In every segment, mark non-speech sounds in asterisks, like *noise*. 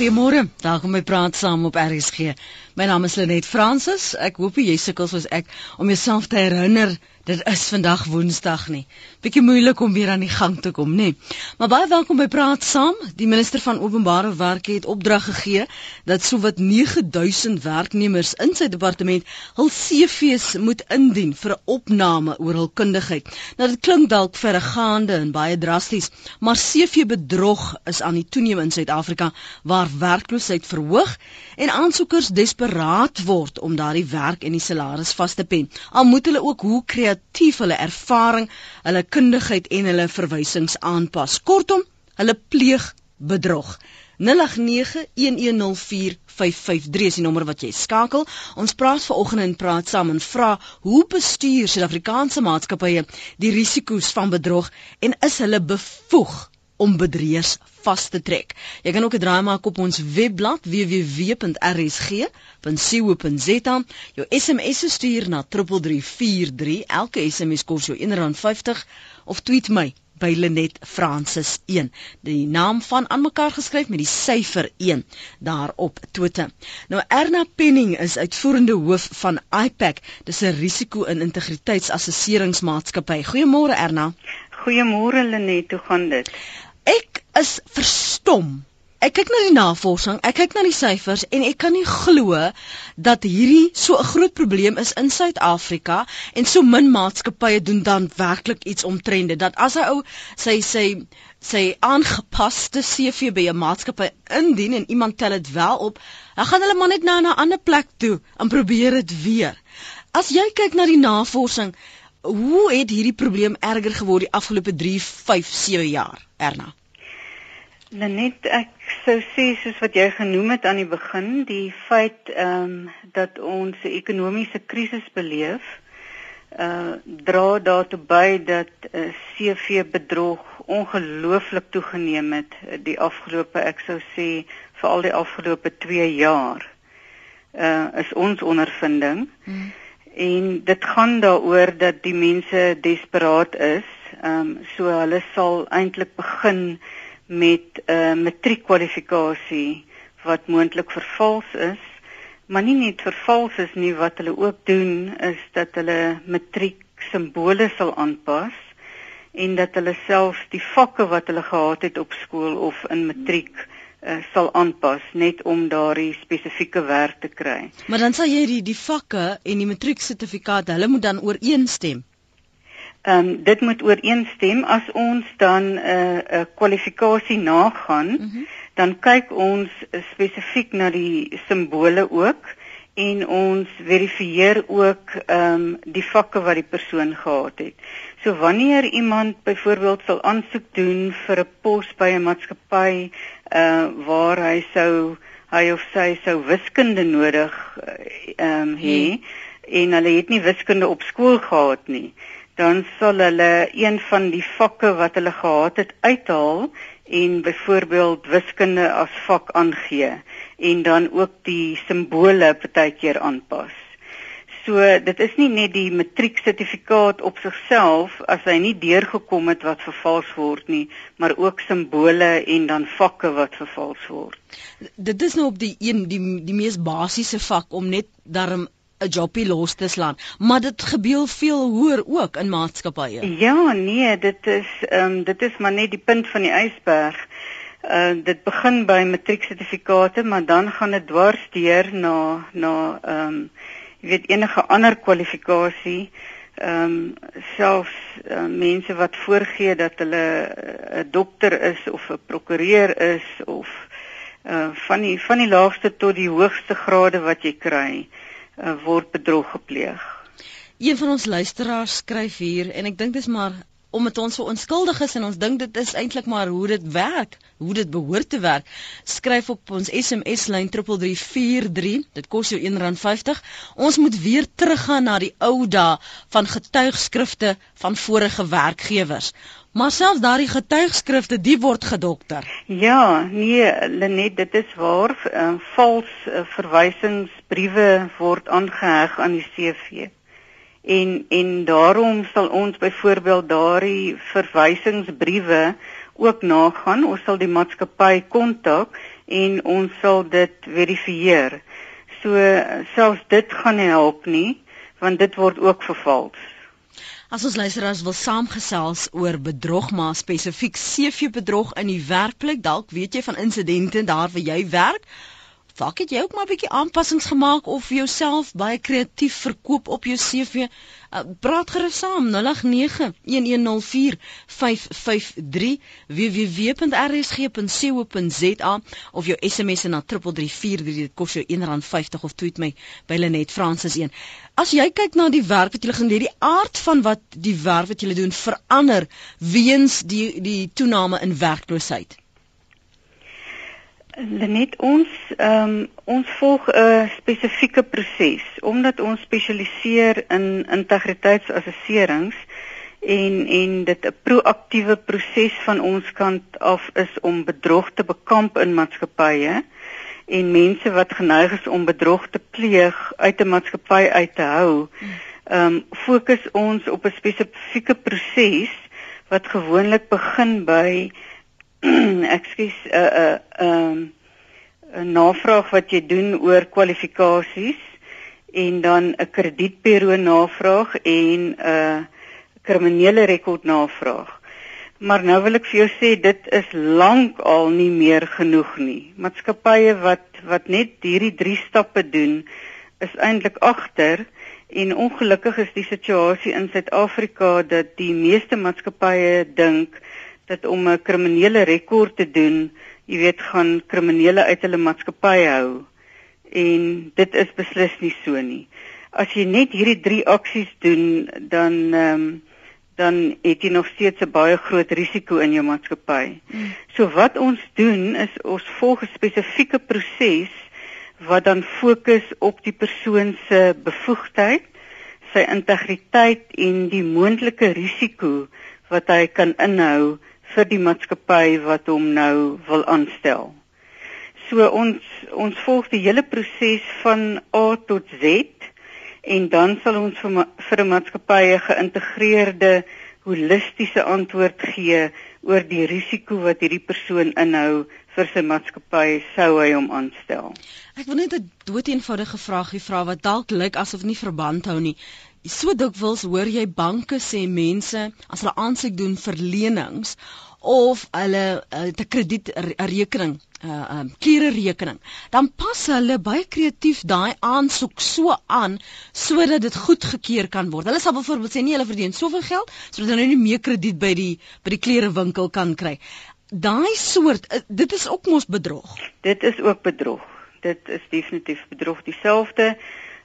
Goeiemôre. Welkom by Praat Saam op RSG. My naam is Lenet Fransis. Ek hoop jy sukkel soos ek om jouself te herinner dit is vandag Woensdag nie. Bietjie moeilik om weer aan die gang te kom, nê. Maar baie welkom by Praat Saam. Die minister van Openbare Werke het opdrag gegee dat sowat 9000 werknemers in sy departement hul CV's moet indien vir 'n opname oor hul kundigheid. Nou dit klink dalk verregaande en baie drasties, maar CV bedrog is aan die toename in Suid-Afrika waar werkloosheid verhoog en aansoekers desperaat word om daardie werk en die salaris vas te pen. Al moet hulle ook hoe kreatief hulle ervaring, hulle kundigheid en hulle verwysings aanpas. Kortom, hulle pleeg bedrog. 0891104553 is die nommer wat jy skakel. Ons praat vanoggend en praat saam en vra hoe bestuur Suid-Afrikaanse maatskappye die risiko's van bedrog en is hulle bevoeg om bedrieërs vas te trek. Jy kan ook 'n draai maak op ons webblad www.rsg.co.za. Jou SMS stuur na 3343. Elke SMS kos jou R1.50 of tweet my by Lenet Francis 1. Die naam van aan mekaar geskryf met die syfer 1 daar op Twitter. Nou Erna Penning is uitvoerende hoof van iPack. Dis 'n risiko en integriteitsassesseringsmaatskappy. Goeiemôre Erna. Goeiemôre Lenet, hoe gaan dit? Ek is verstom. Ek kyk na die navorsing, ek kyk na die syfers en ek kan nie glo dat hierdie so 'n groot probleem is in Suid-Afrika en so min maatskappye doen dan werklik iets omtrent dit. Dat as 'n ou sy sy sy aangepaste CV by 'n maatskappy indien en iemand tel dit wel op, dan gaan hulle maar net na 'n ander plek toe en probeer dit weer. As jy kyk na die navorsing, hoe het hierdie probleem erger geword die afgelope 3, 5, 7 jaar, Erna? Lenet, ek sou sê soos wat jy genoem het aan die begin, die feit ehm um, dat ons 'n ekonomiese krisis beleef, uh dra daartoe by dat uh, eh, CV bedrog ongelooflik toegeneem het uh, die afgelope ek sou sê veral die afgelope 2 jaar. Uh is ons ondervinding. Hmm. En dit gaan daaroor dat die mense desperaat is. Ehm um, so hulle sal eintlik begin met 'n uh, matriekkwalifikasie wat moontlik vervals is, maar nie net vervals is nie, wat hulle ook doen is dat hulle matriek simbole sal aanpas en dat hulle selfs die vakke wat hulle gehad het op skool of in matriek uh, sal aanpas net om daardie spesifieke werk te kry. Maar dan sal jy die die vakke en die matrieksertifikaat, hulle moet dan ooreenstem. Ehm um, dit moet ooreenstem as ons dan 'n uh, 'n uh, kwalifikasie nagaan, mm -hmm. dan kyk ons spesifiek na die simbole ook en ons verifieer ook ehm um, die vakke wat die persoon gehad het. So wanneer iemand byvoorbeeld sal aansoek doen vir 'n pos by 'n maatskappy uh waar hy sou hy of sy sou wiskunde nodig uh, ehm um, hê mm. en hulle het nie wiskunde op skool gehad nie dan sal hulle een van die vakke wat hulle gehad het uithaal en byvoorbeeld wiskunde as vak aangee en dan ook die simbole partykeer aanpas. So dit is nie net die matrieksertifikaat op sigself as hy nie deurgekom het wat vervals word nie, maar ook simbole en dan vakke wat vervals word. Dit is nou op die een die die mees basiese vak om net daarom 'n jobie los te slaan, maar dit gebeur veel hoër ook in maatskappye. Ja, nee, dit is ehm um, dit is maar net die punt van die ysberg. Uh dit begin by matrieksertifikate, maar dan gaan dit dwars deur na na ehm um, jy weet enige ander kwalifikasie. Ehm um, selfs uh, mense wat voorgee dat hulle 'n uh, dokter is of 'n prokureur is of uh van die van die laagste tot die hoogste grade wat jy kry uh, word bedrog gepleeg. Een van ons luisteraars skryf hier en ek dink dis maar omdat ons so onskuldig is en ons dink dit is eintlik maar hoe dit werk, hoe dit behoort te werk. Skryf op ons SMS lyn 3343. Dit kos jou R1.50. Ons moet weer teruggaan na die ou dae van getuigskrifte van vorige werkgewers. Maar selfs daardie getuigskrifte, die word gedokter. Ja, nee, Lenet, dit is waar, uh, vals uh, verwysingsbriewe word aangeheg aan die CV. En en daarom sal ons byvoorbeeld daardie verwysingsbriewe ook nagaan. Ons sal die maatskappy kontak en ons sal dit verifieer. So selfs dit gaan nie help nie want dit word ook vervals. As ons luisteraars wil saamgesels oor bedrog maar spesifiek CV bedrog in die werkplek, dalk weet jy van insidente daar waar jy werk Dalk het jy ook maar 'n bietjie aanpassings gemaak of jouself baie kreatief verkoop op jou CV. Uh, praat gerus saam 0891104553 www.rsg.co.za of jou SMS na 3343 dit kos jou R1.50 of tweet my by Lenet Francis 1. As jy kyk na die werk wat jy gaan doen, die aard van wat die werk wat jy doen verander weens die die toename in werkloosheid. Net ons um, ons volg 'n spesifieke proses omdat ons spesialiseer in integriteitsassesserings en en dit 'n proaktiewe proses van ons kant af is om bedrog te bekamp in maatskappye en mense wat geneig is om bedrog te pleeg uit 'n maatskappy uit te hou. Ehm um, fokus ons op 'n spesifieke proses wat gewoonlik begin by ekskuus 'n uh, 'n uh, um, 'n navraag wat jy doen oor kwalifikasies en dan 'n kredietbureau navraag en 'n uh, kriminele rekord navraag. Maar nou wil ek vir jou sê dit is lank al nie meer genoeg nie. Maatskappye wat wat net hierdie drie stappe doen is eintlik agter en ongelukkig is die situasie in Suid-Afrika dat die meeste maatskappye dink dat om 'n kriminele rekord te doen, jy weet, gaan kriminele uit hulle maatskappy hou. En dit is beslis nie so nie. As jy net hierdie drie aksies doen, dan ehm um, dan het jy nog steeds 'n baie groot risiko in jou maatskappy. Mm. So wat ons doen is ons volg 'n spesifieke proses wat dan fokus op die persoon se bevoegdheid, sy integriteit en die moontlike risiko wat hy kan inhou vir die maatskappy wat hom nou wil aanstel. So ons ons volg die hele proses van A tot Z en dan sal ons vir, vir 'n maatskappy 'n geïntegreerde holistiese antwoord gee oor die risiko wat hierdie persoon inhou vir sy maatskappy sou hy hom aanstel. Ek wil net 'n doeteenvoudige vraagie vra wat dalk lyk asof nie verband hou nie. So dikwels hoor jy banke sê mense as hulle aansoek doen vir lenings of hulle uh, 'n kredietrekening, 'n uh, um, klere rekening, dan pas hulle baie kreatief daai aansoek so aan sodat dit goedgekeur kan word. Hulle sal byvoorbeeld sê nee, hulle verdien soveel geld sodat hulle nou nie meer krediet by die by die klerewinkel kan kry. Daai soort uh, dit is ook mos bedrog. Dit is ook bedrog. Dit is definitief bedrog dieselfde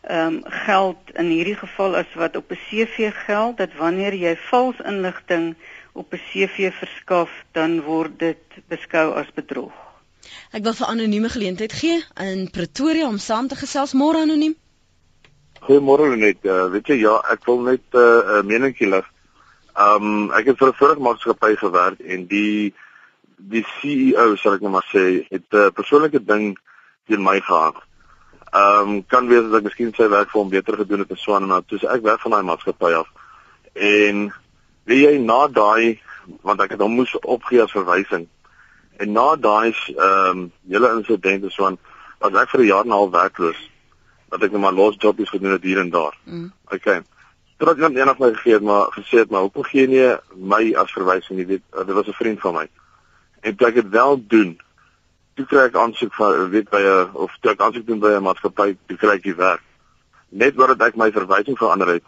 ehm um, geld in hierdie geval as wat op 'n CV geld dat wanneer jy vals inligting op 'n CV verskaf dan word dit beskou as bedrog. Ek wil vir anonieme geleentheid gee in Pretoria om saam te gesels môre anoniem. Goeiemôre net. Uh, weet jy ja, ek wil net eh, 'n uh, meningkie lig. Ehm um, ek het vir 'n vorige maatskappy gewerk en die die CEO, sal ek net maar sê, het 'n uh, persoonlike ding teen my gehad. Ehm um, kan wees dat ek miskien sy werk vir hom beter gedoen het as Swan maar toe ek weg van daai maatskappy af. En wie jy na daai want ek het hom moes opgee as verwysing. En na daai ehm um, hele insident is Swan was ek vir 'n jaar en 'n half werkloos. Dat ek net maar los jobbies gedoen het hier en daar. Mm. Okay. Toe het iemand eendag my gegee het maar gesê het maar hoekom gee nie my as verwysing jy weet dit was 'n vriend van my. En toe ek dit wel doen toe kry ek aansoek van weet by 'n of toe ek aansoek doen by 'n maatskappy, toe kry ek die werk. Net omdat ek my verwysing verander het.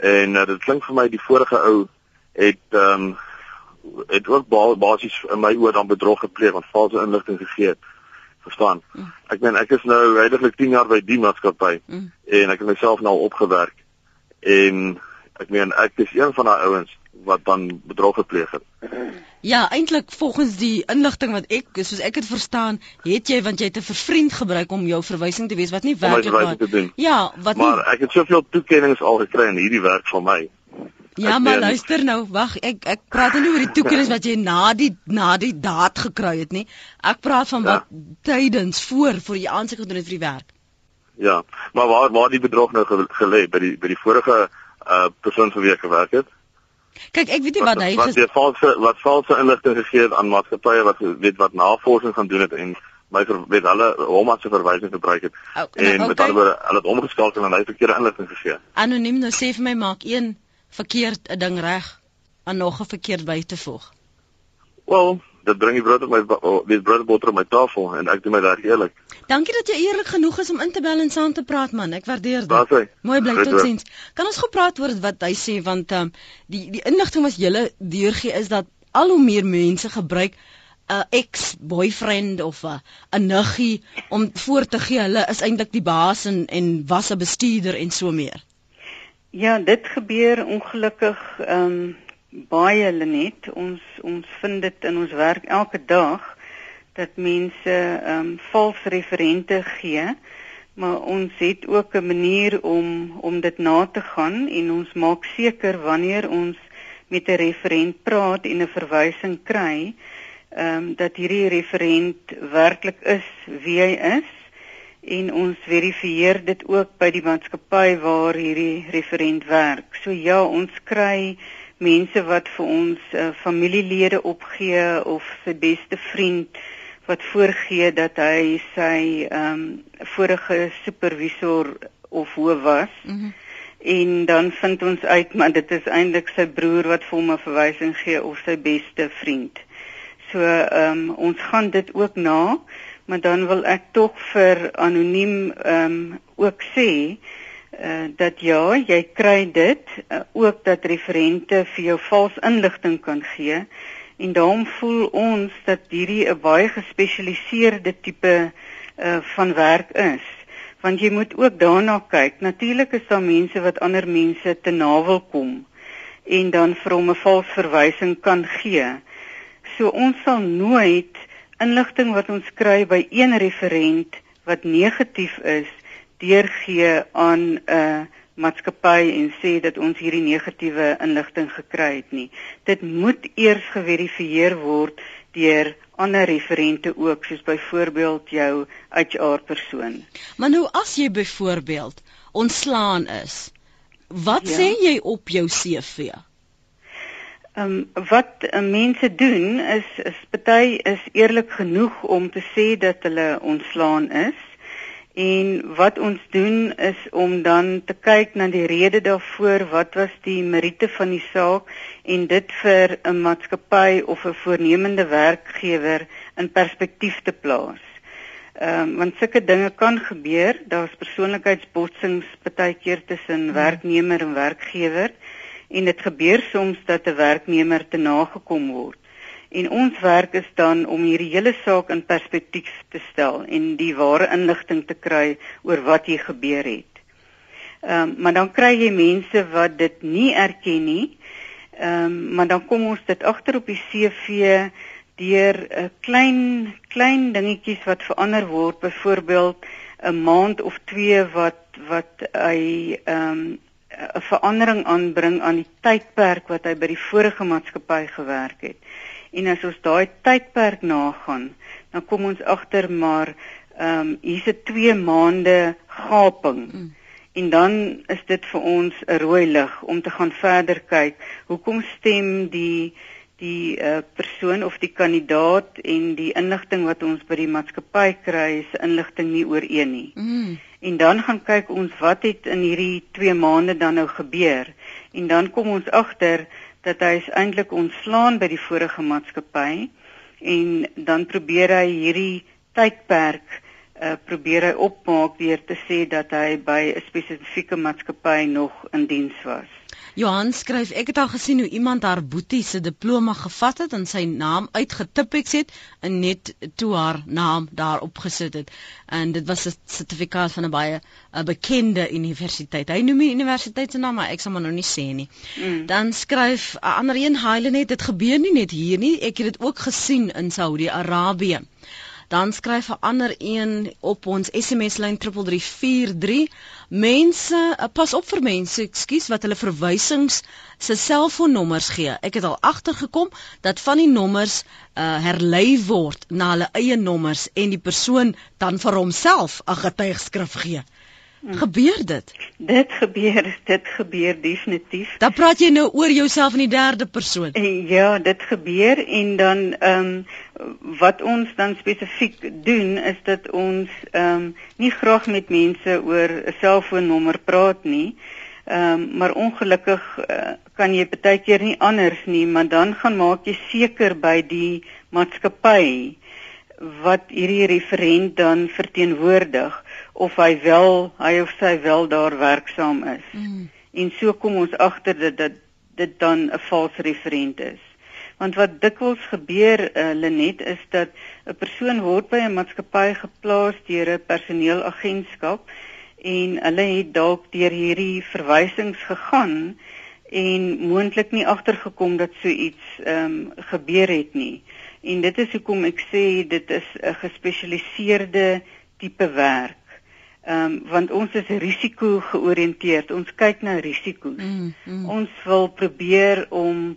En uh, dit klink vir my die vorige ou het ehm um, het ook basies in my oor dan bedrog gepleeg want valse inligting gegee. Verstaan? Mm. Ek meen ek is nou redelik 10 jaar by die maatskappy mm. en ek het myself nou opgewerk. En ek meen ek is een van daai ouens wat dan bedrog gepleeg het. Ja, eintlik volgens die inligting wat ek soos ek dit verstaan, het jy want jy het 'n vervriend gebruik om jou verwysing te wees wat nie werklik was. Ja, wat maar nie... ek het soveel toekenninge al gekry in hierdie werk van my. Ja, ek maar ben... luister nou, wag, ek ek praat nie oor die toekenninge wat jy na die na die daad gekry het nie. Ek praat van ja. wat tydens voor voor jy aansoek gedoen het vir die werk. Ja, maar waar waar die bedrog nou gelê by die by die vorige uh persoon vir wie ek gewerk het? Kyk, ek weet nie wat, wat hy wat die valse wat valse inligting gegee het aan maatskappye wat weet wat navorsing gaan doen het en my weet hulle hom as 'n verwysing gebruik het Oh, en nou, met okay. ander woorde hulle het omgeskakel en hy verkeerde inligting gegee. Anoniem nou sê vir my maak een verkeerd 'n ding reg en nog 'n verkeerd by te voeg. Wel, dit bring die brood op my ba- weet brood en botter op my tafel en ek doen my daar eerlik. Dankie dat jy eerlik genoeg is om in te bel en saam te praat man. Ek waardeer dit. Hy. Mooi bly totsiens. Kan ons gepraat oor wat hy sê want ehm um, die die inligting wat julle deurgee is dat al hoe meer mense gebruik 'n ex-boyfriend of 'n 'n niggie om voor te gee hulle is eintlik die baas en en was 'n bestuurder en so meer. Ja, dit gebeur ongelukkig ehm um, baie Lenet. Ons ons vind dit in ons werk elke dag dat mense ehm um, vals referente gee. Maar ons het ook 'n manier om om dit na te gaan en ons maak seker wanneer ons met 'n referent praat en 'n verwysing kry, ehm um, dat hierdie referent werklik is wie hy is en ons verifieer dit ook by die maatskappy waar hierdie referent werk. So ja, ons kry mense wat vir ons uh, familielede opgee of sy beste vriend wat voorgee dat hy sy ehm um, vorige supervisor of hoof was. Mm En dan vind ons uit maar dit is eintlik sy broer wat vir hom 'n verwysing gee of sy beste vriend. So ehm um, ons gaan dit ook na, maar dan wil ek tog vir anoniem ehm um, ook sê uh, dat ja, jy kry dit, uh, ook dat referente vir jou vals inligting kan gee en daarom voel ons dat hierdie 'n baie gespesialiseerde tipe uh, van werk is want jy moet ook daarna kyk. Natuurlik is daar mense wat ander mense te nawel kom en dan vir hom 'n vals verwysing kan gee. So ons sal nooit inligting wat ons kry by een referent wat negatief is deurgee aan 'n uh, maatskappy en sê dat ons hierdie negatiewe inligting gekry het nie. Dit moet eers geverifieer word deur ander referente ook soos byvoorbeeld jou HR persoon. Maar nou as jy byvoorbeeld ontslaan is, wat Ja. sê jy op jou CV? Ehm um, wat uh, mense doen is is party is eerlik genoeg om te sê dat hulle ontslaan is. En wat ons doen is om dan te kyk na die rede daarvoor, wat was die meriete van die saak en dit vir 'n maatskappy of 'n voornemende werkgewer in perspektief te plaas. Ehm um, want sulke dinge kan gebeur, daar's persoonlikheidsbotsings baie keer tussen werknemer en werkgewer en dit gebeur soms dat 'n werknemer te nagekom word. En ons werk is dan om hierdie hele saak in perspektief te stel en die ware inligting te kry oor wat hier gebeur het. Ehm um, maar dan kry jy mense wat dit nie erken nie. Ehm um, maar dan kom ons dit agter op die CV deur 'n uh, klein klein dingetjies wat verander word, byvoorbeeld 'n maand of 2 wat wat hy ehm um, 'n verandering aanbring aan die tydperk wat hy by die vorige maatskappy gewerk het. En as ons daai tydperk nagaan, dan kom ons agter maar ehm um, hier's 'n 2 maande gaping. Mm. En dan is dit vir ons 'n rooi lig om te gaan verder kyk. Hoekom stem die die uh, persoon of die kandidaat en die inligting wat ons by die maatskappy kry, se inligting nie ooreen nie. Mm. En dan gaan kyk ons wat het in hierdie 2 maande dan nou gebeur. En dan kom ons agter dat hy is eintlik ontslaan by die vorige maatskappy en dan probeer hy hierdie tydperk uh, probeer hy opmaak deur te sê dat hy by 'n spesifieke maatskappy nog in diens was. Johan skryf ek het al gesien hoe iemand haar boetie se diploma gevat het en sy naam uitgetipeks het en net toe haar naam daarop gesit het en dit was 'n sertifikaat van 'n baie 'n bekende universiteit. Hy noem die universiteit se naam maar ek sal maar nou nie sê nie. Mm. Dan skryf 'n ander een Haile net dit gebeur nie net hier nie, ek het dit ook gesien in Saudi-Arabië. Dan skryf 'n ander een op ons SMS lyn 3343 mense uh, pas op vir mense ekskuus wat hulle verwysings se selfoonnommers gee. Ek het al agtergekom dat van die nommers uh, herlei word na hulle eie nommers en die persoon dan vir homself 'n getuigskrif gee. Gebeur dit? Dit gebeur, dit gebeur definitief. Dan praat jy nou oor jouself in die derde persoon. En Ja, dit gebeur en dan ehm um, wat ons dan spesifiek doen is dat ons ehm um, nie graag met mense oor 'n selfoonnommer praat nie. Ehm um, maar ongelukkig uh, kan jy baie keer nie anders nie, maar dan gaan maak jy seker by die maatskappy wat hierdie referent dan verteenwoordig of hy wel hy of sy wel daar werksaam is. Mm. En so kom ons agter dat dit dit dan 'n valse referent is. Want wat dikwels gebeur uh, Lenet is dat 'n persoon word by 'n maatskappy geplaas deur 'n personeelagentskap en hulle het dalk deur hierdie verwysings gegaan en moontlik nie agtergekom dat so iets ehm um, gebeur het nie. En dit is hoekom ek sê dit is 'n gespesialiseerde tipe werk. Ehm um, want ons is risiko georiënteerd. Ons kyk na risiko's. Mm, mm. Ons wil probeer om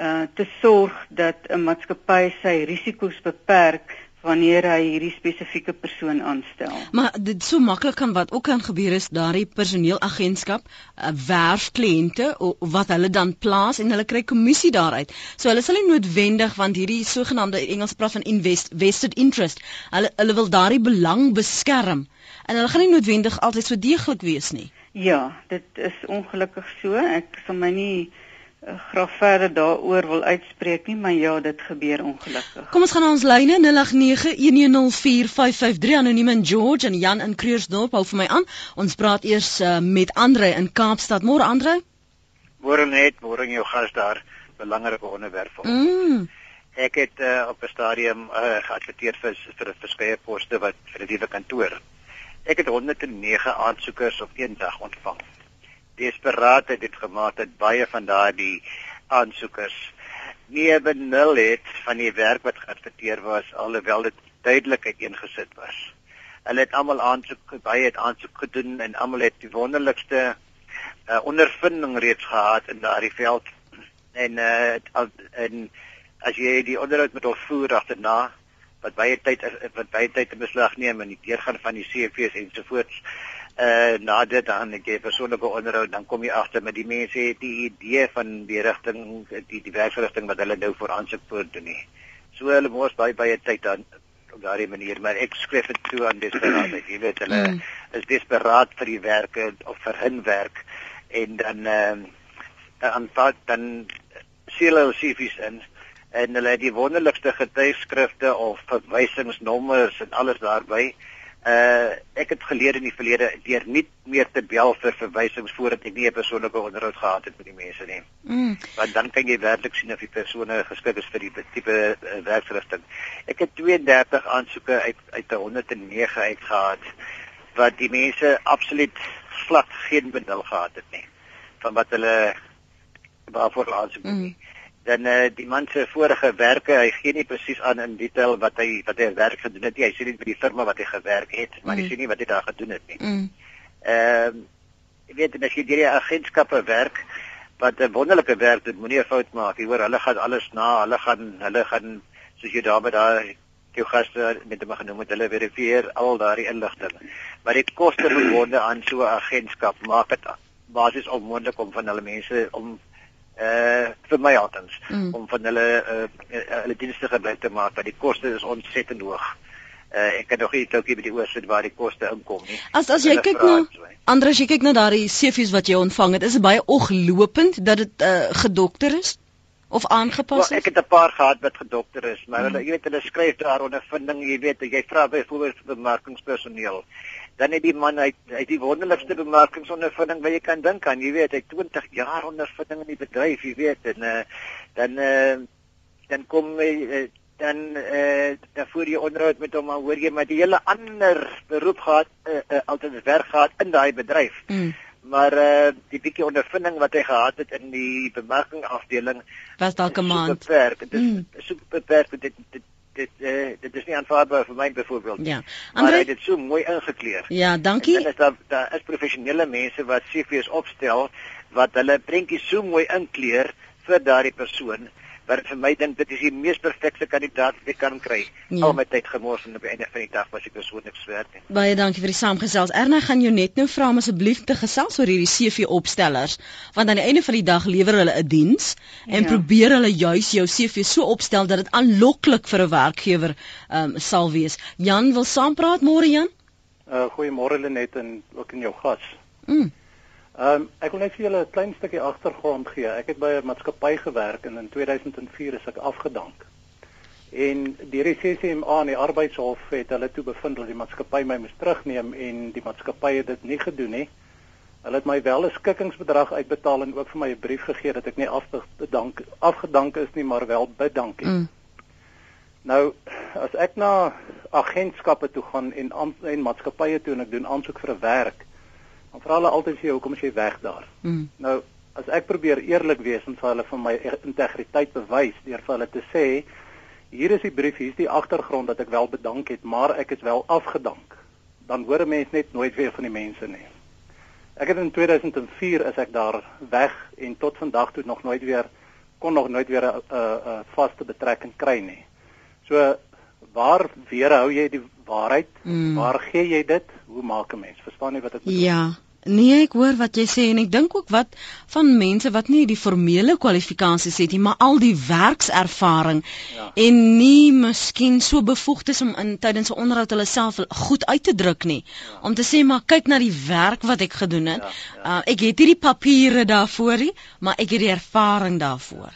uh te sorg dat 'n maatskappy sy risiko's beperk wanneer hy hierdie spesifieke persoon aanstel. Maar dit so maklik kan wat ook kan gebeur is daardie personeelagentskap uh, werf kliënte wat hulle dan plaas en hulle kry kommissie daaruit. So hulle sal nie noodwendig want hierdie sogenaamde Engels praat van invest vested interest. Hulle hulle wil daardie belang beskerm en hulle gaan nie noodwendig altyd so deeglik wees nie. Ja, dit is ongelukkig so. Ek sal my nie Eh, graag verder daaroor wil uitspreek nie, maar ja, dit gebeur ongelukkig. Kom ons gaan na ons lyne 0891104553 anoniem in George en Jan in Krugersdorp hou vir my aan. Ons praat eers uh, met Andre in Kaapstad. Môre Andre. Môre net, môre jou gas daar. Belangrike onderwerp vir ons. Mm. Ek het uh, op 'n stadium uh, geadverteer vir vir verskeie poste wat vir 'n nuwe kantoor. Ek het 109 aansoekers op een dag ontvang desperaatheid het gemaak dat baie van daardie aansoekers nie benul het van die werk wat geadverteer was alhoewel dit duidelik uiteengesit was. Hulle het almal aansoek baie het aansoek gedoen en almal het die wonderlikste uh, ondervinding reeds gehad in daardie veld en uh, en as jy die onderhoud met ons voer agterna wat baie tyd wat baie tyd in beslag neem en die deurgaan van die CV's ensovoorts uh na dit dan ek het persoonlike onderhoud dan kom jy agter met die mense het die idee van die rigting die die werksrigting wat hulle nou vir aansoek voordoen nie. So hulle mos baie baie tyd dan op daardie manier maar ek skryf dit toe aan desperaatheid. Jy weet hulle mm. is desperaat vir die werke of vir hun werk en dan ehm uh, aanvat dan seel hulle CV's in en hulle het die wonderlikste getuigskrifte of verwysingsnommers en alles daarbey. Uh ek het geleer in die verlede deur nie meer te bel vir verwysings voordat ek nie 'n persoonlike onderhoud gehad het met die mense nie. Mm. Want dan kan jy werklik sien of die persone geskik is vir die tipe uh, werksrigting. Ek het 32 aansoeke uit uit 109 uitgehad wat die mense absoluut glad geen benul gehad het nie van wat hulle waarvoor hulle aansoek doen. Mm dan uh, die man se vorige werke, hy gee nie presies aan in detail wat hy wat hy werk gedoen het nie. Hy sê nie by die firma wat hy gewerk het, maar mm. hy sê nie wat hy daar gedoen het nie. Mm. Ehm mm. uh, jy weet as jy hierdie agentskappe werk wat 'n wonderlike werk doen, moenie 'n fout maak. Jy hoor hulle gaan alles na, hulle gaan hulle gaan soos jy daar by daai jou gaste met hom genoem het, hulle verifieer al daardie inligting. Maar die koste verbonde aan so 'n agentskap maak dit basies onmoontlik om van hulle mense om uh vir my altens mm. om van hulle uh hulle dienste gebruik te maak want die koste is ontsettend hoog. Uh ek kan nog nie dalk by die oorsig waar die koste inkom nie. As as jy kyk na Andre, as jy kyk na daardie CV's wat jy ontvang het, is dit baie oglopend dat dit uh gedokter is of aangepas is. Well, ek het 'n paar gehad wat gedokter is, maar mm. hulle jy weet hulle skryf daar onder vinding, jy weet, jy vra byvoorbeeld bemarkingspersoneel dan het die man uit uit die wonderlikste bemarkingsondervinding wat jy kan dink aan, jy weet, hy 20 jaar ondervinding in die bedryf, jy weet, en uh, dan uh, dan kom hy uh, dan eh uh, voer jy onderhoud met hom maar hoor jy maar die hele ander beroep gehad uh, uh, altyd werk gehad in daai bedryf. Mm. Maar eh uh, die bietjie ondervinding wat hy gehad het in die bemarkingafdeling was dalk 'n maand. Dit is mm. super beperk dit, dit dit uh, dit is nie aanvaarbaar vir my byvoorbeeld. Ja. Andre, maar hy het dit so mooi ingekleer. Ja, dankie. En daar daar is professionele mense wat CV's opstel wat hulle prentjies so mooi inkleer vir daardie persoon wat vir my dink dit is die mees perfekte kandidaat wat ek kan kry. Ja. Al my tyd gemors en op die einde van die dag was ek so niks werd nie. Baie dankie vir die saamgesels. Erna gaan jou net nou vra om asseblief te gesels oor hierdie CV opstellers, want aan die einde van die dag lewer hulle 'n diens en ja. probeer hulle juis jou CV so opstel dat dit aanloklik vir 'n werkgewer um, sal wees. Jan wil saampraat môre Jan? Uh goeiemôre Lenet en ook in jou gas. Mm. Ehm um, ek wil net vir julle 'n klein stukkie agtergrond gee. Ek het by 'n maatskappy gewerk en in 2004 is ek afgedank. En die RCCMA en die arbeidshof het hulle toe bevind dat die maatskappy my moes terugneem en die maatskappy het dit nie gedoen nie. Hulle het my wel 'n skikkingsbedrag uitbetaal en ook vir my 'n brief gegee dat ek nie afgedank afgedank is nie, maar wel bedank het. Mm. Nou, as ek na agentskappe toe gaan en en maatskappye toe en ek doen aansoek vir 'n werk, Dan vra hulle altyd vir jou hoekom is jy weg daar? Mm. Nou, as ek probeer eerlik wees en vir hulle van my integriteit bewys deur vir hulle te sê hier is die brief, hier is die agtergrond dat ek wel bedank het, maar ek is wel afgedank. Dan hoor 'n mens net nooit weer van die mense nie. Ek het in 2004 is ek daar weg en tot vandag toe nog nooit weer kon nog nooit weer 'n 'n vaste betrekking kry nie. So waar weerhou jy die waarheid? Mm. Waar gee jy dit? Hoe maak 'n mens? Verstaan jy wat ek bedoel? Ja. Nee, ek hoor wat jy sê en ek dink ook wat van mense wat nie die formele kwalifikasies het nie, maar al die werkservaring ja. en nie miskien so bevoegd is om in tydens 'n onderhoud hulle self goed uit te druk nie. Ja. Om te sê maar kyk na die werk wat ek gedoen het. Ja, ja. Uh, ek het hierdie papiere daarvoor, maar ek het die ervaring daarvoor.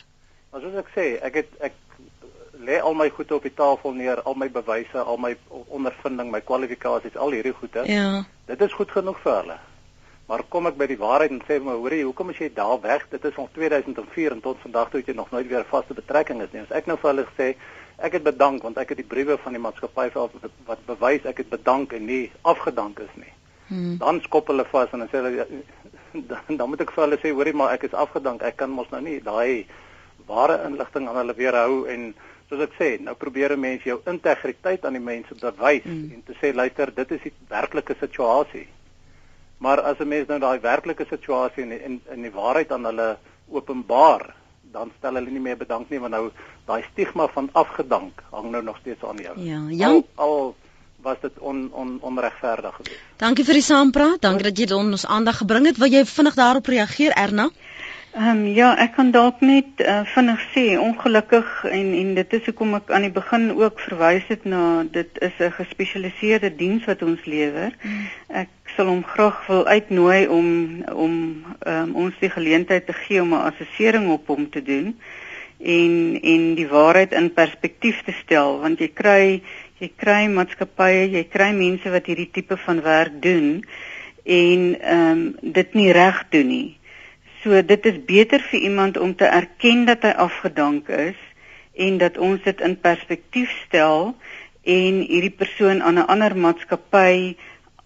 Maar soos ek sê, ek het ek lê al my goed op die tafel neer, al my bewyse, al my ondervinding, my kwalifikasies, al hierdie goede. Ja. Dit is goed genoeg vir hulle. Maar kom ek by die waarheid en sê maar hoorie, hoekom is jy daar weg? Dit is al 2004 en tot vandag toe het jy nog nooit weer vaste betrekking is nie. As ek nou vir hulle sê ek het bedank want ek het die briewe van die maatskappy vir wat bewys ek het bedank en nie afgedank is nie. Hmm. Dan skop hulle vas en dan sê hulle *laughs* dan, dan moet ek vir hulle sê hoorie maar ek is afgedank. Ek kan mos nou nie daai ware inligting aan hulle weerhou en soos ek sê, nou probeer 'n mens jou integriteit aan die mense bewys mm. en te sê luister, dit is die werklike situasie. Maar as 'n mens nou daai werklike situasie en in in die waarheid aan hulle openbaar, dan stel hulle nie meer bedank nie want nou daai stigma van afgedank hang nou nog steeds aan jou. Ja, Jan al, al was dit on, on onregverdig geweest. Dankie vir die saampraat. Dankie dat jy dit ons aandag gebring het. Wil jy vinnig daarop reageer, Erna? Ehm um, ja, ek kan dalk net uh, vinnig sê ongelukkig en en dit is hoekom ek aan die begin ook verwys het na dit is 'n gespesialiseerde diens wat ons lewer. Mm. Ek sal hom graag wil uitnooi om om um, ons die geleentheid te gee om 'n assessering op hom te doen en en die waarheid in perspektief te stel want jy kry jy kry maatskappye, jy kry mense wat hierdie tipe van werk doen en ehm um, dit nie reg doen nie. So dit is beter vir iemand om te erken dat hy afgedank is en dat ons dit in perspektief stel en hierdie persoon aan 'n ander maatskappy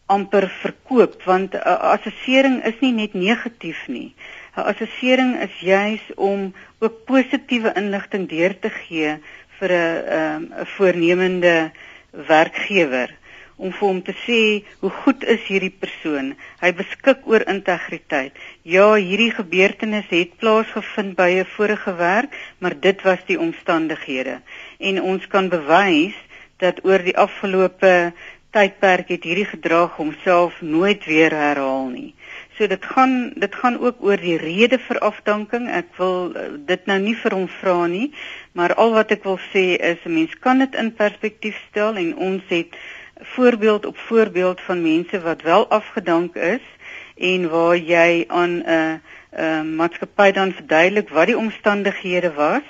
amper verkoop want 'n assessering is nie net negatief nie. 'n Assessering is juis om ook positiewe inligting deur te gee vir 'n 'n um, voornemende werkgewer om vir hom te sê hoe goed is hierdie persoon. Hy beskik oor integriteit. Ja, hierdie gebeurtenis het plaasgevind by 'n vorige werk, maar dit was die omstandighede. En ons kan bewys dat oor die afgelope tydperk het hierdie gedrag homself nooit weer herhaal nie. So dit gaan dit gaan ook oor die rede vir afdanking. Ek wil uh, dit nou nie vir hom vra nie, maar al wat ek wil sê is 'n mens kan dit in perspektief stel en ons het voorbeeld op voorbeeld van mense wat wel afgedank is en waar jy aan 'n uh, uh, maatskappy dan verduidelik wat die omstandighede was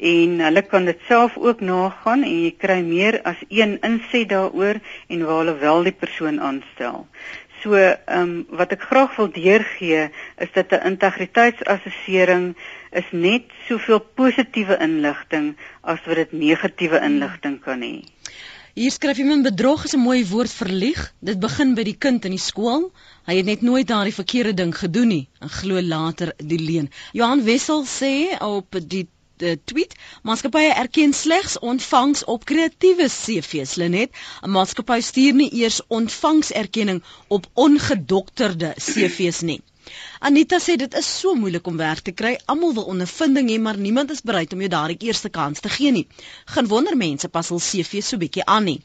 en hulle kan dit self ook nagaan en jy kry meer as een inset daaroor en waar hulle wel die persoon aanstel. So, ehm um, wat ek graag wil deurgee is dat 'n integriteitsassessering is net soveel positiewe inligting as wat dit negatiewe inligting kan hê. Hier skryf iemand bedrog is 'n mooi woord vir lieg. Dit begin by die kind in die skool. Hy het net nooit daardie verkeerde ding gedoen nie en glo later die leuen. Johan Wessel sê op die die tweet maatskappye erken slegs ontvangs op kreatiewe CV's Lenet 'n maatskappy stuur nie eers ontvangserkenning op ongedokterde CV's nie Anita sê dit is so moeilik om werk te kry. Almal wil ondervinding hê, maar niemand is bereid om jou daardie eerste kans te gee nie. Geen wonder mense pas hul CV so bietjie aan nie.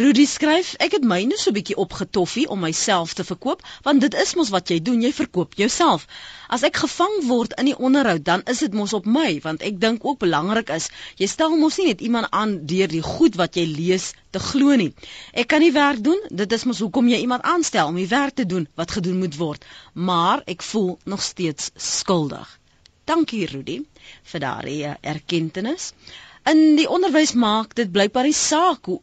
Rudy skryf: Ek het myne so bietjie opgetoffie om myself te verkoop, want dit is mos wat jy doen, jy verkoop jouself. As ek gevang word in die onderhoud, dan is dit mos op my, want ek dink ook belangrik is, jy stel mos nie net iemand aan deur die goed wat jy lees te glo nie. Ek kan nie werk doen, dit is mos hoekom jy iemand aanstel om die werk te doen wat gedoen moet word, maar ek voel nog steeds skuldig. Dankie Rudy vir daardie eh, erkenning. In die onderwys maak dit blykbaar die saak hoe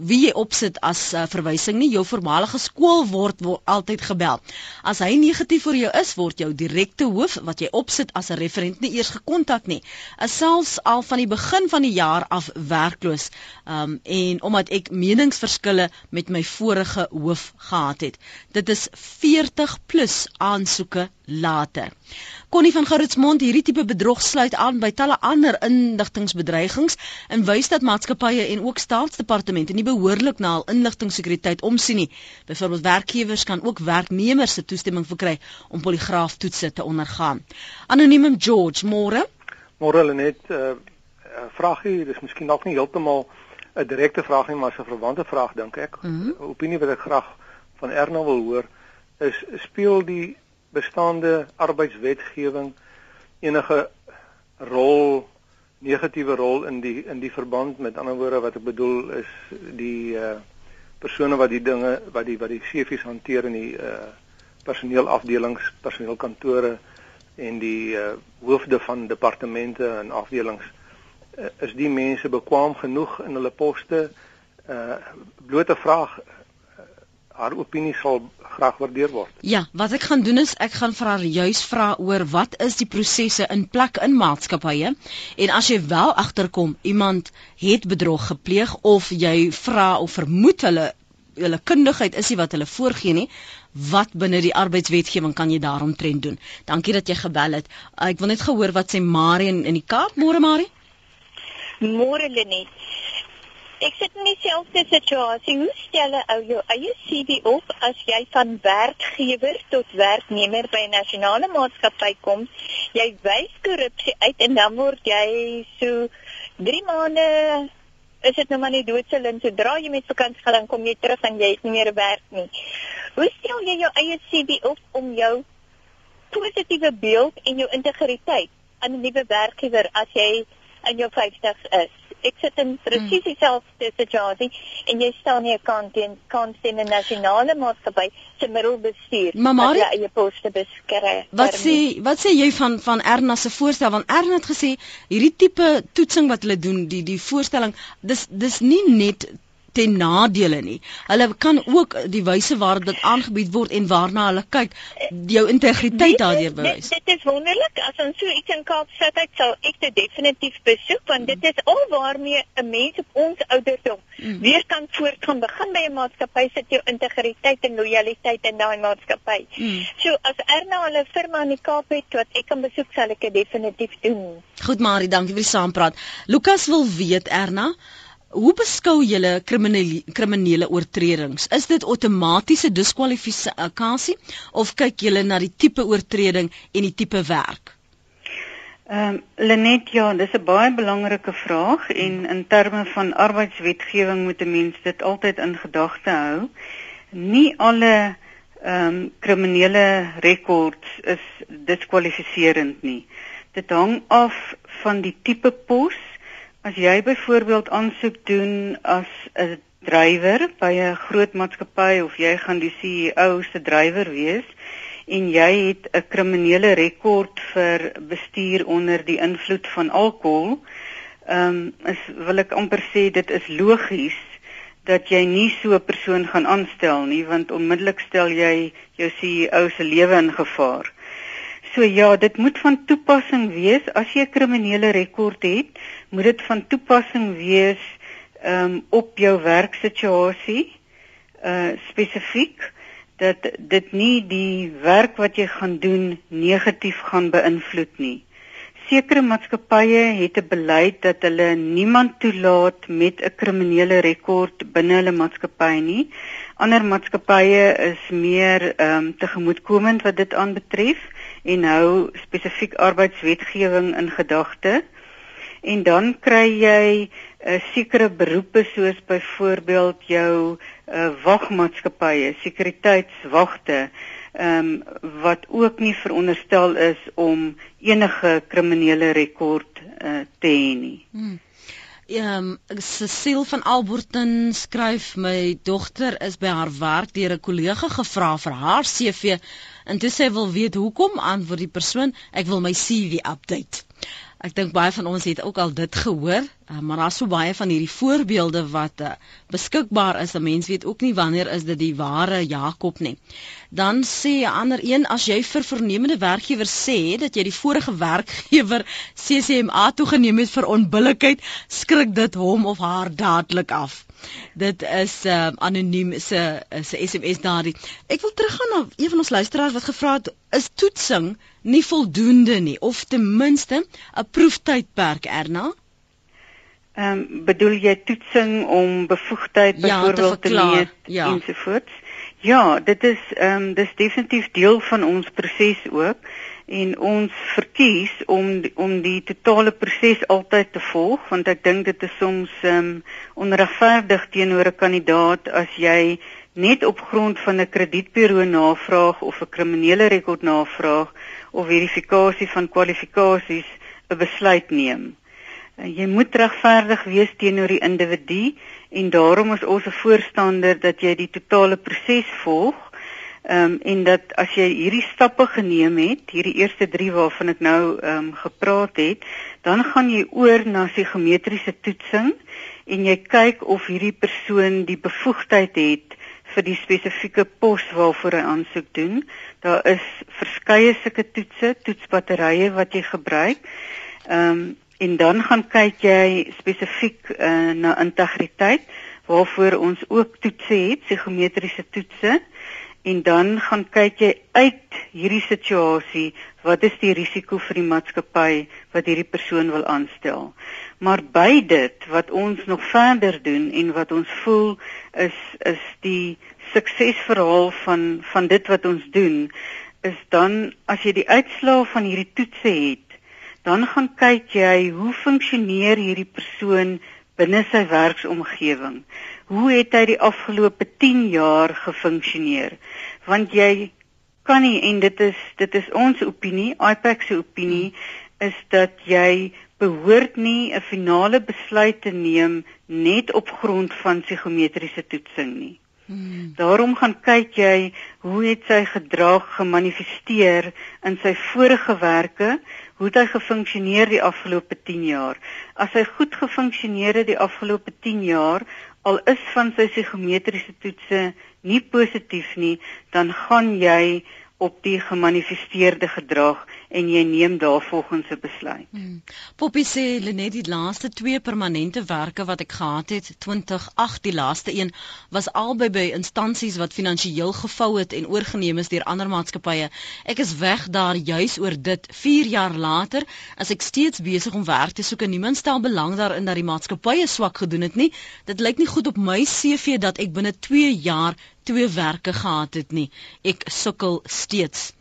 wie jy opsit as uh, verwysing nie jou voormalige skool word word altyd gebel. As hy negatief vir jou is, word jou direkte hoof wat jy opsit as 'n referent nie eers gekontak nie. Is selfs al van die begin van die jaar af werkloos. Um en omdat ek meningsverskille met my vorige hoof gehad het. Dit is 40 plus aansoeke later. Connie van Gerritsmond hierdie tipe bedrog sluit aan by talle ander inligtingbedragings en wys dat maatskappye en ook staatsdepartemente nie behoorlik na hul inligtingsekuriteit omsien nie. Byvoorbeeld werkgewers kan ook werknemers se toestemming verkry om poligraaftoetse te ondergaan. Anoniem George, môre. Môre hulle net 'n uh, uh, vraagie, dis miskien dalk nie heeltemal 'n direkte vraag nie, maar 'n verwante vraag dink ek. mm -hmm. Opinie wat ek graag van Erna wil hoor is speel die bestaande arbeidswetgewing enige rol negatiewe rol in die in die verband? Met ander woorde wat ek bedoel is die uh persone wat die dinge wat die wat die CV's hanteer in die uh personeelafdelings, personeelkantore en die uh hoofde van departemente en afdelings uh, is die mense bekwam genoeg in hulle poste? Uh blote vraag haar opinie sal graag waardeer word. Ja, wat ek gaan doen is ek gaan vir haar juis vra oor wat is die prosesse in plek in maatskappye en as jy wel agterkom iemand het bedrog gepleeg of jy vra of vermoed hulle hulle kundigheid is nie wat hulle voorgee nie wat binne die arbeidswetgewing kan jy daaromtrent doen. Dankie dat jy gebel het. Ek wil net gehoor wat sê Marie in die Kaap. Môre Marie. Môre Lenet. Ek sit in dieselfde situasie. Hoe stel ou jou eie CV op as jy van werkgewer tot werknemer by 'n nasionale maatskappy kom? Jy wys korrupsie uit en dan word jy so 3 maande is dit nou maar nie doodse lint sodra jy met vakansie gaan kom jy terug en jy het nie meer werk nie. Hoe stel jy jou eie CV op om jou positiewe beeld en jou integriteit aan 'n nuwe werkgewer as jy in jou 50's is? Ek sit in presies dieselfde hmm. situasie en jy staan nie 'n kant teen kant teen 'n nasionale maatskappy se middelbestuur wat jy eie poste beskryf. Wat sê wat sê jy van van Erna se voorstel want Erna het gesê hierdie tipe toetsing wat hulle doen die die voorstelling dis dis nie net ten nadele nie. Hulle kan ook die wyse waarop dit aangebied word en waarna hulle kyk jou integriteit daardeur bewys. Dit, dit is wonderlik as ons so iets in Kaapstad het, sal ek dit definitief besoek want dit is al waarmee 'n mens op ons ouderdom mm. weer kan voortgaan. Begin by 'n maatskappy sit jou integriteit en lojaliteit in daai maatskappy. Mm. So as Erna hulle firma in die Kaap het wat ek kan besoek, sal ek dit definitief doen. Goed Marie, dankie vir die saampraat. Lukas wil weet Erna Hoe beskou julle kriminele kriminele oortredings? Is dit outomatiese diskwalifikasie of kyk julle na die tipe oortreding en die tipe werk? Ehm um, Lenet, ja, dis 'n baie belangrike vraag en in terme van arbeidswetgewing moet 'n mens dit altyd in gedagte hou. Nie alle ehm um, kriminele rekords is diskwalifiserend nie. Dit hang af van die tipe pos As jy byvoorbeeld aansoek doen as 'n drywer by 'n groot maatskappy of jy gaan die CEO se drywer wees en jy het 'n kriminele rekord vir bestuur onder die invloed van alkohol, ehm um, is wil ek amper sê dit is logies dat jy nie so 'n persoon gaan aanstel nie want onmiddellik stel jy jou CEO se lewe in gevaar. So ja, dit moet van toepassing wees as jy 'n kriminele rekord het, moet dit van toepassing wees um, op jou werksituasie uh spesifiek dat dit nie die werk wat jy gaan doen negatief gaan beïnvloed nie. Sekere maatskappye het 'n beleid dat hulle niemand toelaat met 'n kriminele rekord binne hulle maatskappy nie. Ander maatskappye is meer ehm um, tegemoetkomend wat dit aanbetref en hou spesifiek arbeidswetgewing in gedagte. En dan kry jy 'n uh, eh, sekere beroepe soos byvoorbeeld jou uh, wagmaatskappye, sekuriteitswagte, ehm um, wat ook nie veronderstel is om enige kriminele rekord uh, te hê nie. Hmm. Ehm um, Cecile van Alberton skryf my dogter is by haar werk deur 'n kollega gevra vir haar CV en toe sê wil weet hoekom antwoord die persoon ek wil my CV update. Ek dink baie van ons het ook al dit gehoor, uh, maar daar's so baie van hierdie voorbeelde wat uh, beskikbaar is. 'n Mens weet ook nie wanneer is dit die ware Jakob nie. Dan sê 'n ander een as jy vir vernemende werkgewers sê dat jy die vorige werkgewer CCMA toegeneem het vir onbillikheid, skrik dit hom of haar dadelik af. Dit is uh, anoniem se se SMS daardie. Ek wil teruggaan na een van ons luisteraars wat gevra het, is toetsing nie voldoende nie of ten minste 'n proeftydperk erna? Ehm um, bedoel jy toetsing om bevoegdheid ja, byvoorbeeld te, te meet ja. ensovoorts? Ja, dit is ehm um, dis definitief deel van ons proses ook en ons verkies om om die totale proses altyd te volg want ek dink dit is soms um, onregverdig teenoor 'n kandidaat as jy net op grond van 'n kredietburo navraag of 'n kriminele rekord navraag of verifikasie van kwalifikasies 'n besluit neem. Eh, jy moet regverdig wees teenoor die individu en daarom is ons 'n voorstander dat jy die totale proses volg. Ehm um, en dat as jy hierdie stappe geneem het, hierdie eerste 3 waarvan ek nou ehm um, gepraat het, dan gaan jy oor na psigometriese toetsing en jy kyk of hierdie persoon die bevoegdheid het vir die spesifieke pos waarvoor hy aansoek doen. Daar is verskeie sulke toetse, toetsbatterye wat jy gebruik. Ehm um, en dan gaan kyk jy spesifiek uh, na integriteit waarvoor ons ook toetse het, psigometriese toetse. En dan gaan kyk jy uit hierdie situasie, wat is die risiko vir die maatskappy wat hierdie persoon wil aanstel? Maar by dit wat ons nog verder doen en wat ons voel is is die suksesverhaal van van dit wat ons doen is dan as jy die uitslae van hierdie toetse het, dan gaan kyk jy hoe funksioneer hierdie persoon binne sy werksomgewing. Hoe het hy die afgelope 10 jaar gefunksioneer? Want jy kan nie en dit is dit is ons opinie, IPAC se opinie is dat jy behoort nie 'n finale besluit te neem net op grond van psigometriese toetsing nie. Hmm. Daarom gaan kyk jy hoe het sy gedrag gemanifesteer in sy vorige werke, hoe het hy gefunksioneer die afgelope 10 jaar. As hy goed gefunksioneer het die afgelope 10 jaar, al is van sy psigometriese toetse nie positief nie, dan gaan jy op die gemanifesteerde gedrag en jy neem daarvolgens 'n besluit. Hmm. Poppy sê Lenet die laaste twee permanente werke wat ek gehad het, 2008 die laaste een was albei by instansies wat finansiëel gevou het en oorgeneem is deur ander maatskappye. Ek is weg daar juis oor dit. 4 jaar later as ek steeds besig om werk te soek en niemand stel belang daarin dat die maatskappye swak gedoen het nie. Dit lyk nie goed op my CV dat ek binne 2 jaar twee werke gehad het nie. Ek sukkel steeds.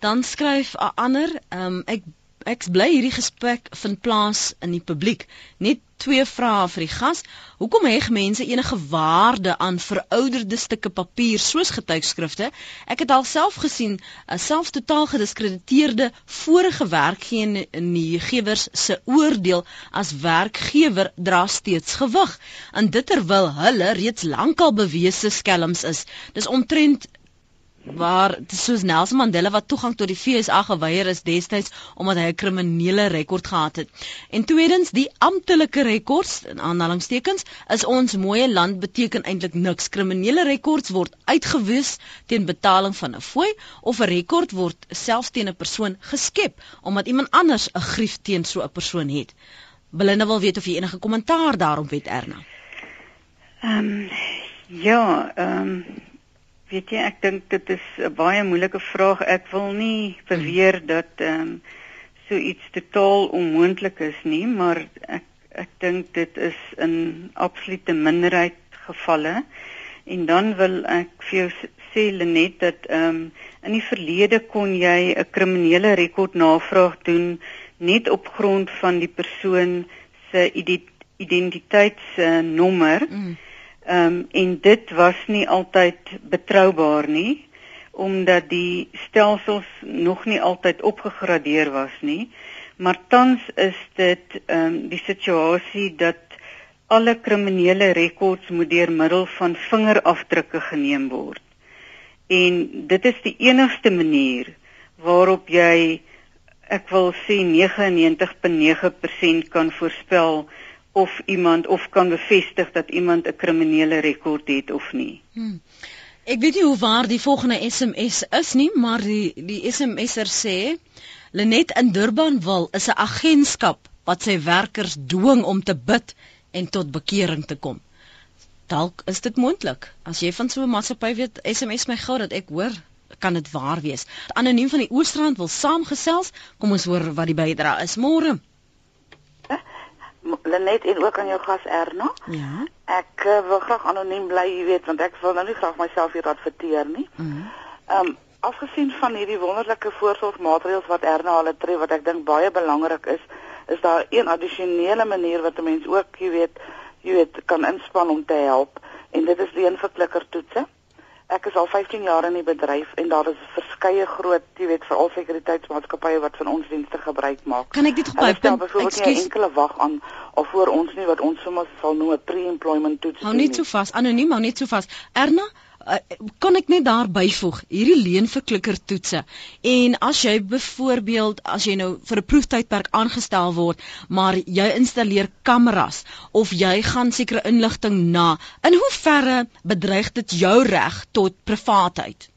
Dan skryf 'n ander, um, ek ek bly hierdie gesprek vind plaas in die publiek. Net twee vrae vir die gas. Hoekom heg mense enige waarde aan verouderde stukke papier soos getuigskrifte? Ek het alself gesien, uh, selfs totaal gediskrediteerde vorige werkgewers se oordeel as werkgewer dra steeds gewig. En dit terwyl hulle reeds lankal bewese skelms is. Dis omtrent waar soos Nelson Mandela wat toegang tot die FSA geweier is destyds omdat hy 'n kriminele rekord gehad het. En tweedens, die amptelike rekords in aanhalingstekens is ons mooi land beteken eintlik niks. Kriminele rekords word uitgewis teen betaling van 'n fooi of 'n rekord word selfs teen 'n persoon geskep omdat iemand anders 'n grief teen so 'n persoon het. Belinda wil weet of jy enige kommentaar daarop het Erna. Ehm um, ja, ehm um Weet jy, ek dink dit is 'n baie moeilike vraag. Ek wil nie beweer dat ehm um, so iets totaal onmoontlik is nie, maar ek ek dink dit is in absolute minderheid gevalle En dan wil ek vir jou sê Lenet dat ehm um, in die verlede kon jy 'n kriminele rekord navraag doen net op grond van die persoon se identiteitsnommer. Mm. Ehm um, en dit was nie altyd betroubaar nie omdat die stelsels nog nie altyd opgegradeer was nie. Maar tans is dit ehm um, die situasie dat alle kriminele rekords moet deur middel van vingerafdrukke geneem word. En dit is die enigste manier waarop jy ek wil sê 99.9% kan voorspel of iemand of kan bevestig dat iemand 'n kriminele rekord het of nie. Hmm. Ek weet nie hoe waar die volgende SMS is nie, maar die die SMSer sê Lenet in Durbanville is 'n agentskap wat sy werkers dwing om te bid en tot bekering te kom. Dalk is dit moontlik. As jy van so 'n maatskappy weet, SMS my gou dat ek hoor, kan dit waar wees. Anoniem van die Oostrand wil saamgesels. Kom ons hoor wat die bydrae is môre. Lenet en ook aan jou gas Erna. Ja. Ek uh, wil graag anoniem bly, jy weet, want ek wil nou nie graag myself hier adverteer nie. Mhm. Ehm um, afgesien van hierdie wonderlike voorsorgmaatreëls wat Erna het tree wat ek dink baie belangrik is, is daar een addisionele manier wat 'n mens ook, jy weet, jy weet, kan inspann om te help en dit is die een vir klikkertoetse. Ek is al 15 jaar in die bedryf en daar is verskeie groot, jy weet, veral sekuriteitsmaatskappye wat van ons dienste gebruik maak. Kan ek dit op my punt? Ek sê enkele wag aan of voor ons nie wat ons sommer sal noem 'n pre-employment toets. Hou net so vas, anoniem, hou net so vas. Erna, uh, kan ek net daar byvoeg? Hierdie leenverklikker toetse en as jy byvoorbeeld as jy nou vir 'n proeftydperk aangestel word maar jy installeer kameras of jy gaan sekere inligting na in hoe verre bedreig dit jou reg tot privaatheid?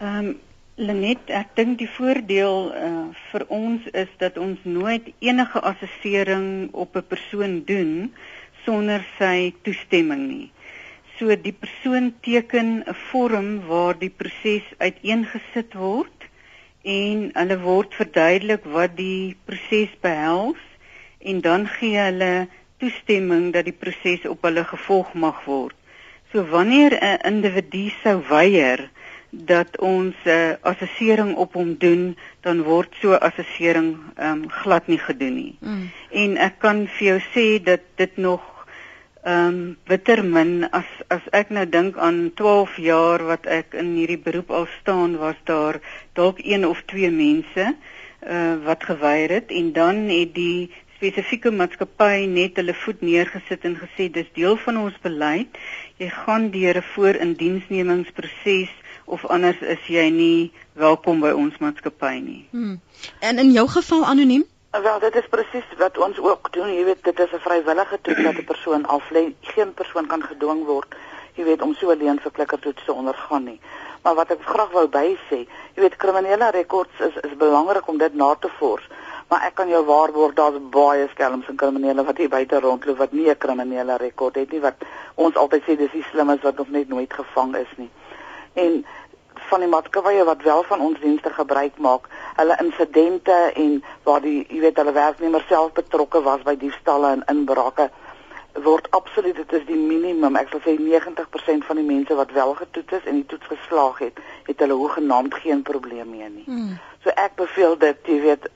Ehm um, Lenet ek dink die voordeel uh, vir ons is dat ons nooit enige assessering op 'n persoon doen sonder sy toestemming nie. So die persoon teken 'n vorm waar die proses uiteengesit word en hulle word verduidelik wat die proses behels en dan gee hulle toestemming dat die proses op hulle gevolg mag word. So wanneer 'n individu sou weier dat ons 'n uh, assessering op hom doen, dan word so assessering um, glad nie gedoen nie. Mm. En ek kan vir jou sê dat dit nog ehm um, bitter min as as ek nou dink aan 12 jaar wat ek in hierdie beroep al staan was daar dalk een of twee mense uh wat geweier het en dan het die spesifieke maatskappy net hulle voet neergesit en gesê dis deel van ons beleid jy gaan deur 'n voorindiensnemingsproses of anders is jy nie welkom by ons maatskappy nie. Hmm. En in jou geval anoniem? Wel, dit is presies wat ons ook doen. Jy weet, dit is 'n vrywillige toets wat 'n persoon aflê. Geen persoon kan gedwing word, jy weet, om so alleen vir klikkertoets te ondergaan nie. Maar wat ek graag wou bysê, jy weet, kriminele rekords is is belangrik om dit na te vors. Maar ek kan jou waarborg daar's baie skelms en kriminele wat hier buite rondloop wat nie 'n kriminele rekord het nie wat ons altyd sê dis die slimmes wat nog net nooit gevang is nie. En van die maatskappye wat wel van ons dienste gebruik maak, hulle insidente en waar die jy weet hulle werknemers self betrokke was by diefstalle en inbrake word absoluut dit is die minimum. Ek sal sê 90% van die mense wat wel getoets is en die toets geslaag het, het hulle hoegenaamd geen probleem mee nie. Hmm. So ek beveel dit, jy weet,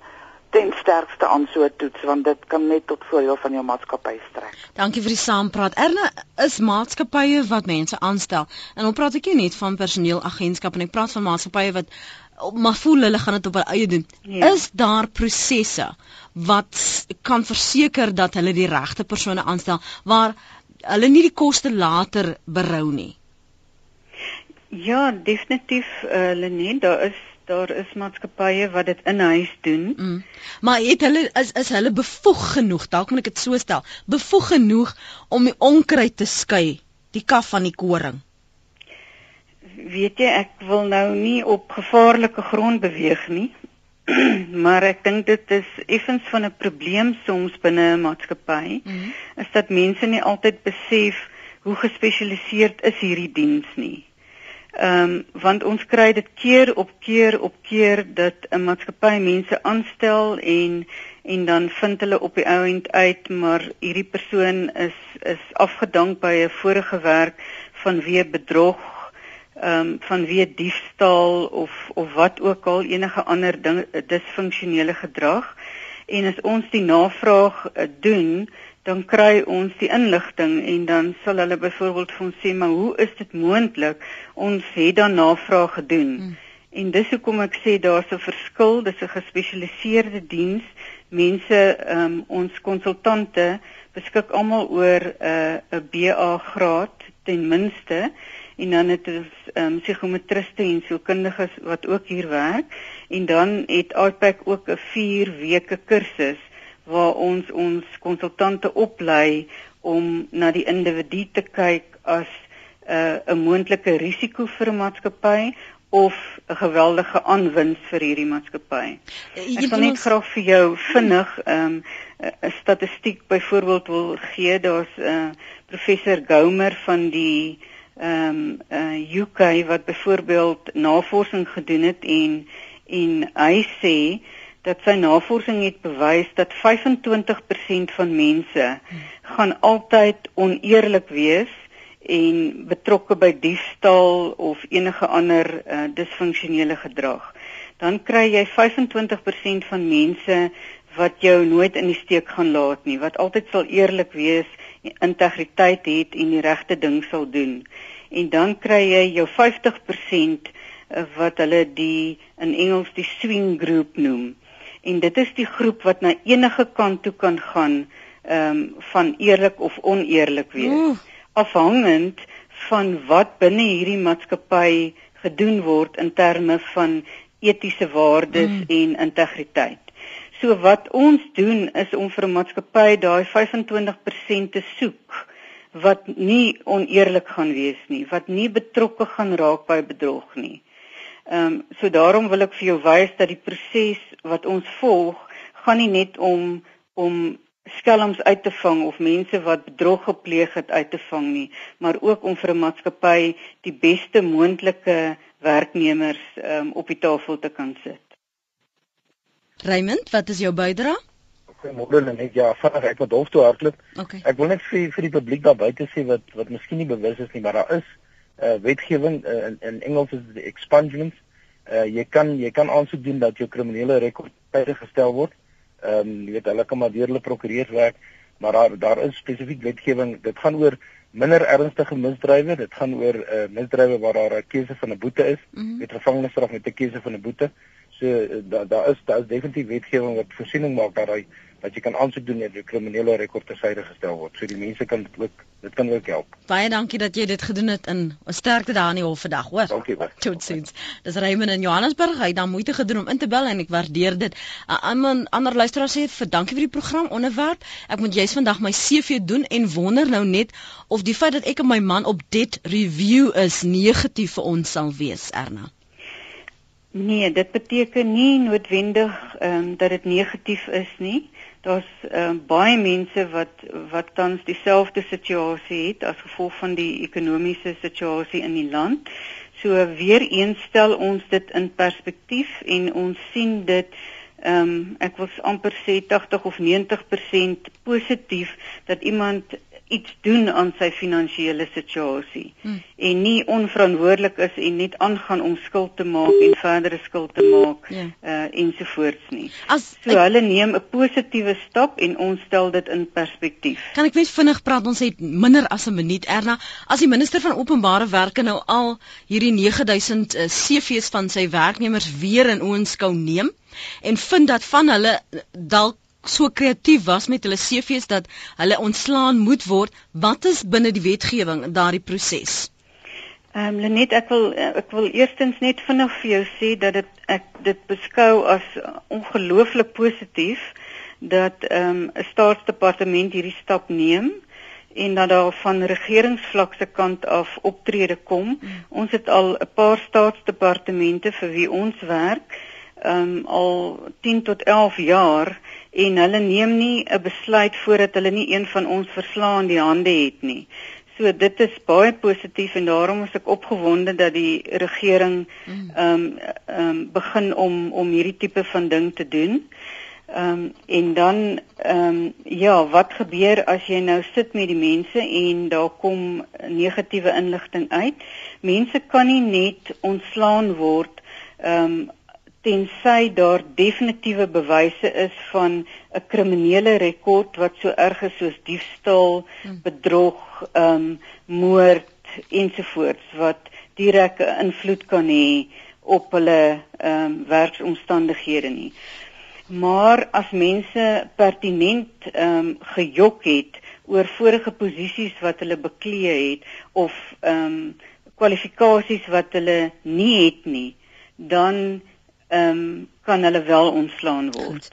ten sterkste aan so 'n toets want dit kan net tot voordeel van jou maatskappy strek. Dankie vir die saampraat. Erna is maatskappye wat mense aanstel. En ons praat ek nie net van personeelagentskap en ek praat van maatskappye wat maar voel hulle gaan dit op hulle eie doen. Ja. Is daar prosesse wat kan verseker dat hulle die regte persone aanstel waar hulle nie die koste later berou nie? Ja, definitief uh, Lenet, daar is daar is maatskappye wat dit in huis doen. Mm. Maar het hulle is is hulle bevoeg genoeg, dalk moet ek dit so stel, bevoeg genoeg om die onkruid te skei, die kaf van die koring. Weet jy, ek wil nou nie op gevaarlike grond beweeg nie. *clears throat* maar ek dink dit is effens van 'n probleem soms binne 'n maatskappy, mm. is dat mense nie altyd besef hoe gespesialiseerd is hierdie diens nie. Ehm um, want ons kry dit keer op keer op keer dat 'n maatskappy mense aanstel en en dan vind hulle op die ouend uit maar hierdie persoon is is afgedank by 'n vorige werk vanweë bedrog ehm um, vanweë diefstal of of wat ook al enige ander ding disfunksionele gedrag. En as ons die navraag uh, doen dan kry ons die inligting en dan sal hulle byvoorbeeld vir ons sê maar hoe is dit moontlik? Ons het dan navraag gedoen. Hmm. en dis hoekom ek sê daar's 'n verskil dis 'n gespesialiseerde diens. Mense um, ons konsultante beskik almal oor 'n uh, 'n BA graad ten minste en dan het ons um, psigometriste en sielkundiges wat ook hier werk. En dan het IPAC ook 'n 4 weke kursus waar ons ons konsultante oplei om na die individu te kyk as 'n uh, moontlike risiko vir 'n maatskappy of 'n geweldige aanwins vir hierdie maatskappy. Ek wil net ons... graag vir jou vinnig 'n um, 'n statistiek byvoorbeeld wil gee. Daar's 'n uh, professor Goumer van die ehm um, uh, UK wat byvoorbeeld navorsing gedoen het en en hy sê dat sy navorsing het bewys dat 25% van mense gaan altyd oneerlik wees en betrokke by diefstal of enige ander uh, disfunksionele gedrag. Dan kry jy 25% van mense wat jou nooit in die steek gaan laat nie, wat altyd sal eerlik wees, integriteit het en die regte ding sal doen. En dan kry jy jou 50% eh, wat hulle die in Engels die swing groep noem. En dit is die groep wat na enige kant toe kan gaan, ehm um, van eerlik of oneerlik wees. Oeh afhangend van wat binne hierdie maatskappy gedoen word in terme van etiese waardes mm. en integriteit. So wat ons doen is om vir 'n maatskappy daai 25% te soek wat nie oneerlik gaan wees nie, wat nie betrokke gaan raak by bedrog nie. Ehm um, so daarom wil ek vir jou wys dat die proses wat ons volg gaan nie net om om skelms uit te vang of mense wat bedrog gepleeg het uit te vang nie, maar ook om vir 'n maatskappy die beste moontlike werknemers um, op die tafel te kan sit. Raymond, wat is jou bydrae? Goeiemôre net ja, vinnig ek moet hof toe hardloop. Okay. Ek wil net vir vir die publiek daar buite sê wat wat miskien nie bewus is nie, maar daar is uh, wetgewing uh, in in Engels is die expungements. Uh, jy kan jy kan aansoek doen dat jou kriminele rekord tydig gestel word. Ehm um, jy weet hulle kan maar deur hulle prokureurs werk, maar daar daar is spesifiek wetgewing. Dit gaan oor minder ernstige misdrywe. Dit gaan oor uh, misdrywe waar daar 'n keuse van 'n boete is, mm -hmm. met gevangenisstraf met 'n keuse van 'n boete. So uh, daar daar is daar is definitief wetgewing wat voorsiening maak dat hy dat jy kan aansoek doen dat jou kriminele rekord tersyde gestel word. So die mense kan dit ook dit kan ook help. Baie dankie dat jy dit gedoen het in sterkte daar in die hof vandag, hoor. Dankie baie. Totsiens. Dis Raymond in Johannesburg. Hy het dan moeite gedoen om in te bel en ek waardeer dit. 'n Ander ander luisteraar sê vir dankie vir die program onderwerp. Ek moet juist vandag my CV doen en wonder nou net of die feit dat ek en my man op debt review is negatief vir ons sal wees, Erna. Nee, dit beteken nie noodwendig ehm um, dat dit negatief is nie daar's uh, baie mense wat wat tans dieselfde situasie het as gevolg van die ekonomiese situasie in die land. So weer eens stel ons dit in perspektief en ons sien dit ehm um, ek wil amper sê 80 of 90% positief dat iemand iets doen aan sy finansiële situasie hmm. en nie onverantwoordelik is en net aangaan om skuld te maak en verdere skuld te maak ja. uh ensovoorts nie. As so ek, hulle neem 'n positiewe stap en ons stel dit in perspektief. Kan ek net vinnig praat ons het minder as 'n minuut Erna as die minister van openbare werke nou al hierdie 9000 uh, CV's van sy werknemers weer in oënskou neem en vind dat van hulle dalk so kreatief was met hulle CV's dat hulle ontslaan moet word, wat is binne die wetgewing daardie proses? Ehm um, Lenet, ek wil ek wil eerstens net vinnig vir jou sê dat dit ek dit beskou as ongelooflik positief dat ehm um, 'n staatsdepartement hierdie stap neem en dat daar van regeringsvlak se kant af optrede kom. Mm. Ons het al 'n paar staatsdepartemente vir wie ons werk, ehm um, al 10 tot 11 jaar en hulle neem nie 'n besluit voordat hulle nie een van ons verslae in die hande het nie. So dit is baie positief en daarom is ek opgewonde dat die regering mm. ehm um, ehm um, begin om om hierdie tipe van ding te doen. Ehm um, en dan ehm um, ja, wat gebeur as jy nou sit met die mense en daar kom negatiewe inligting uit? Mense kan nie net ontslaan word ehm um, tensy daar definitiewe bewyse is van 'n kriminele rekord wat so erg is soos diefstal, hmm. bedrog, ehm um, moord ensovoorts wat direk invloed kan hê op hulle ehm um, werksomstandighede nie. Maar as mense pertinent ehm um, gejok het oor vorige posisies wat hulle beklee het of ehm um, kwalifikasies wat hulle nie het nie, dan ehm um, kan hulle wel ontslaan word.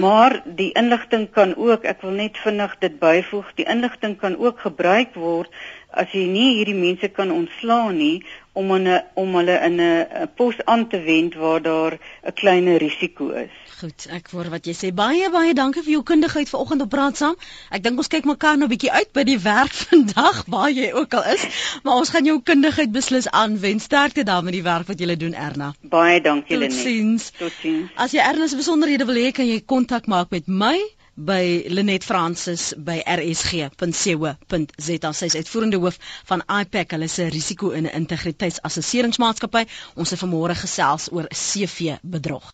Maar die inligting kan ook, ek wil net vinnig dit byvoeg, die inligting kan ook gebruik word as jy nie hierdie mense kan ontslaan nie om in 'n om hulle in 'n pos aan te wend waar daar 'n klein risiko is. Goed, ek hoor wat jy sê. Baie baie dankie vir jou kundigheid vanoggend op praat saam. Ek dink ons kyk mekaar nou 'n bietjie uit by die werk *laughs* vandag waar jy ook al is, maar ons gaan jou kundigheid beslis aanwend. Sterkte daar met die werk wat jy doen Erna. Baie dankie Lenet. Totsiens. Totsiens. As jy Erna se besonderhede wil hê, kan jy kontak maak met my by Lenet Francis by rsg.co.za. Sy is uitvoerende hoof van IPAC, hulle se risiko en integriteitsassesseringsmaatskappy. Ons het vanmôre gesels oor CV bedrog.